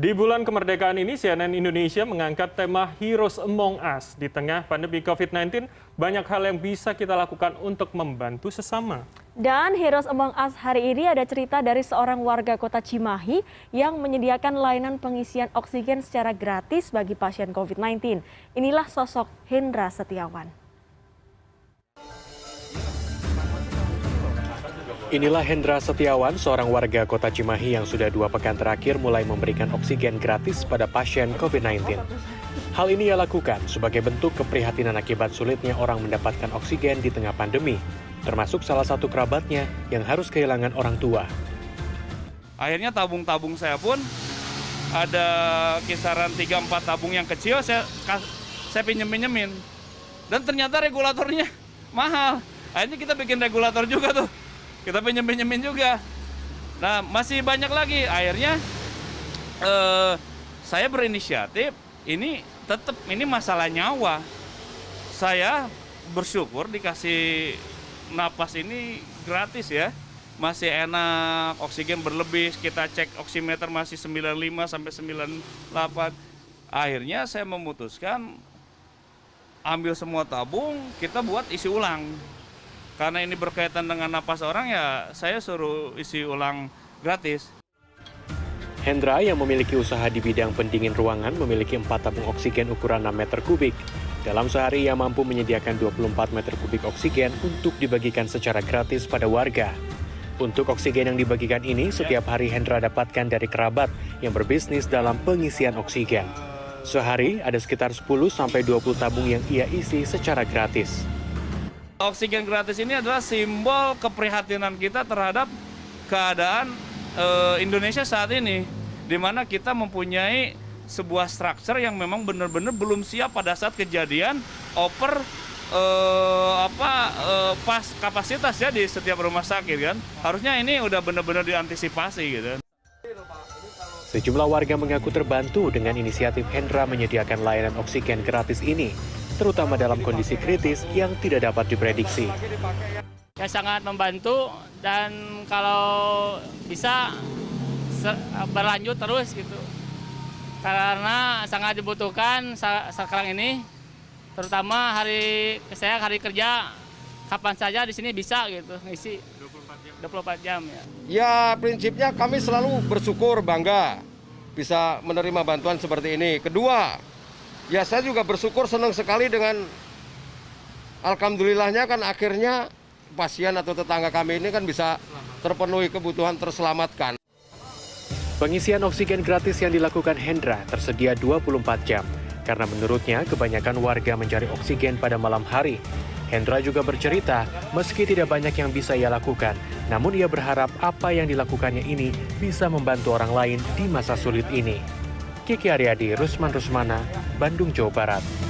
Di bulan kemerdekaan ini, CNN Indonesia mengangkat tema Heroes Among Us. Di tengah pandemi COVID-19, banyak hal yang bisa kita lakukan untuk membantu sesama. Dan Heroes Among Us hari ini ada cerita dari seorang warga kota Cimahi yang menyediakan layanan pengisian oksigen secara gratis bagi pasien COVID-19. Inilah sosok Hendra Setiawan. Inilah Hendra Setiawan, seorang warga kota Cimahi yang sudah dua pekan terakhir mulai memberikan oksigen gratis pada pasien COVID-19. Hal ini ia lakukan sebagai bentuk keprihatinan akibat sulitnya orang mendapatkan oksigen di tengah pandemi, termasuk salah satu kerabatnya yang harus kehilangan orang tua. Akhirnya tabung-tabung saya pun ada kisaran 3-4 tabung yang kecil saya saya pinjem-pinjemin. Dan ternyata regulatornya mahal. Akhirnya kita bikin regulator juga tuh kita pinjem pinjemin juga. Nah masih banyak lagi. Akhirnya eh, saya berinisiatif. Ini tetap ini masalah nyawa. Saya bersyukur dikasih napas ini gratis ya. Masih enak oksigen berlebih kita cek oximeter masih 95 sampai 98 akhirnya saya memutuskan ambil semua tabung kita buat isi ulang karena ini berkaitan dengan napas orang ya saya suruh isi ulang gratis. Hendra yang memiliki usaha di bidang pendingin ruangan memiliki 4 tabung oksigen ukuran 6 meter kubik. Dalam sehari ia mampu menyediakan 24 meter kubik oksigen untuk dibagikan secara gratis pada warga. Untuk oksigen yang dibagikan ini, setiap hari Hendra dapatkan dari kerabat yang berbisnis dalam pengisian oksigen. Sehari ada sekitar 10-20 tabung yang ia isi secara gratis. Oksigen gratis ini adalah simbol keprihatinan kita terhadap keadaan e, Indonesia saat ini, di mana kita mempunyai sebuah struktur yang memang benar-benar belum siap pada saat kejadian oper e, apa e, pas kapasitas ya di setiap rumah sakit kan. Harusnya ini udah benar-benar diantisipasi gitu. Sejumlah warga mengaku terbantu dengan inisiatif Hendra menyediakan layanan oksigen gratis ini terutama dalam kondisi kritis yang tidak dapat diprediksi. Ya sangat membantu dan kalau bisa berlanjut terus gitu. Karena sangat dibutuhkan sekarang ini, terutama hari saya hari kerja kapan saja di sini bisa gitu ngisi 24 jam ya. Ya prinsipnya kami selalu bersyukur bangga bisa menerima bantuan seperti ini. Kedua, ya saya juga bersyukur senang sekali dengan alhamdulillahnya kan akhirnya pasien atau tetangga kami ini kan bisa terpenuhi kebutuhan terselamatkan. Pengisian oksigen gratis yang dilakukan Hendra tersedia 24 jam karena menurutnya kebanyakan warga mencari oksigen pada malam hari. Hendra juga bercerita, meski tidak banyak yang bisa ia lakukan, namun ia berharap apa yang dilakukannya ini bisa membantu orang lain di masa sulit ini. Kiki Aryadi, Rusman Rusmana, Bandung, Jawa Barat.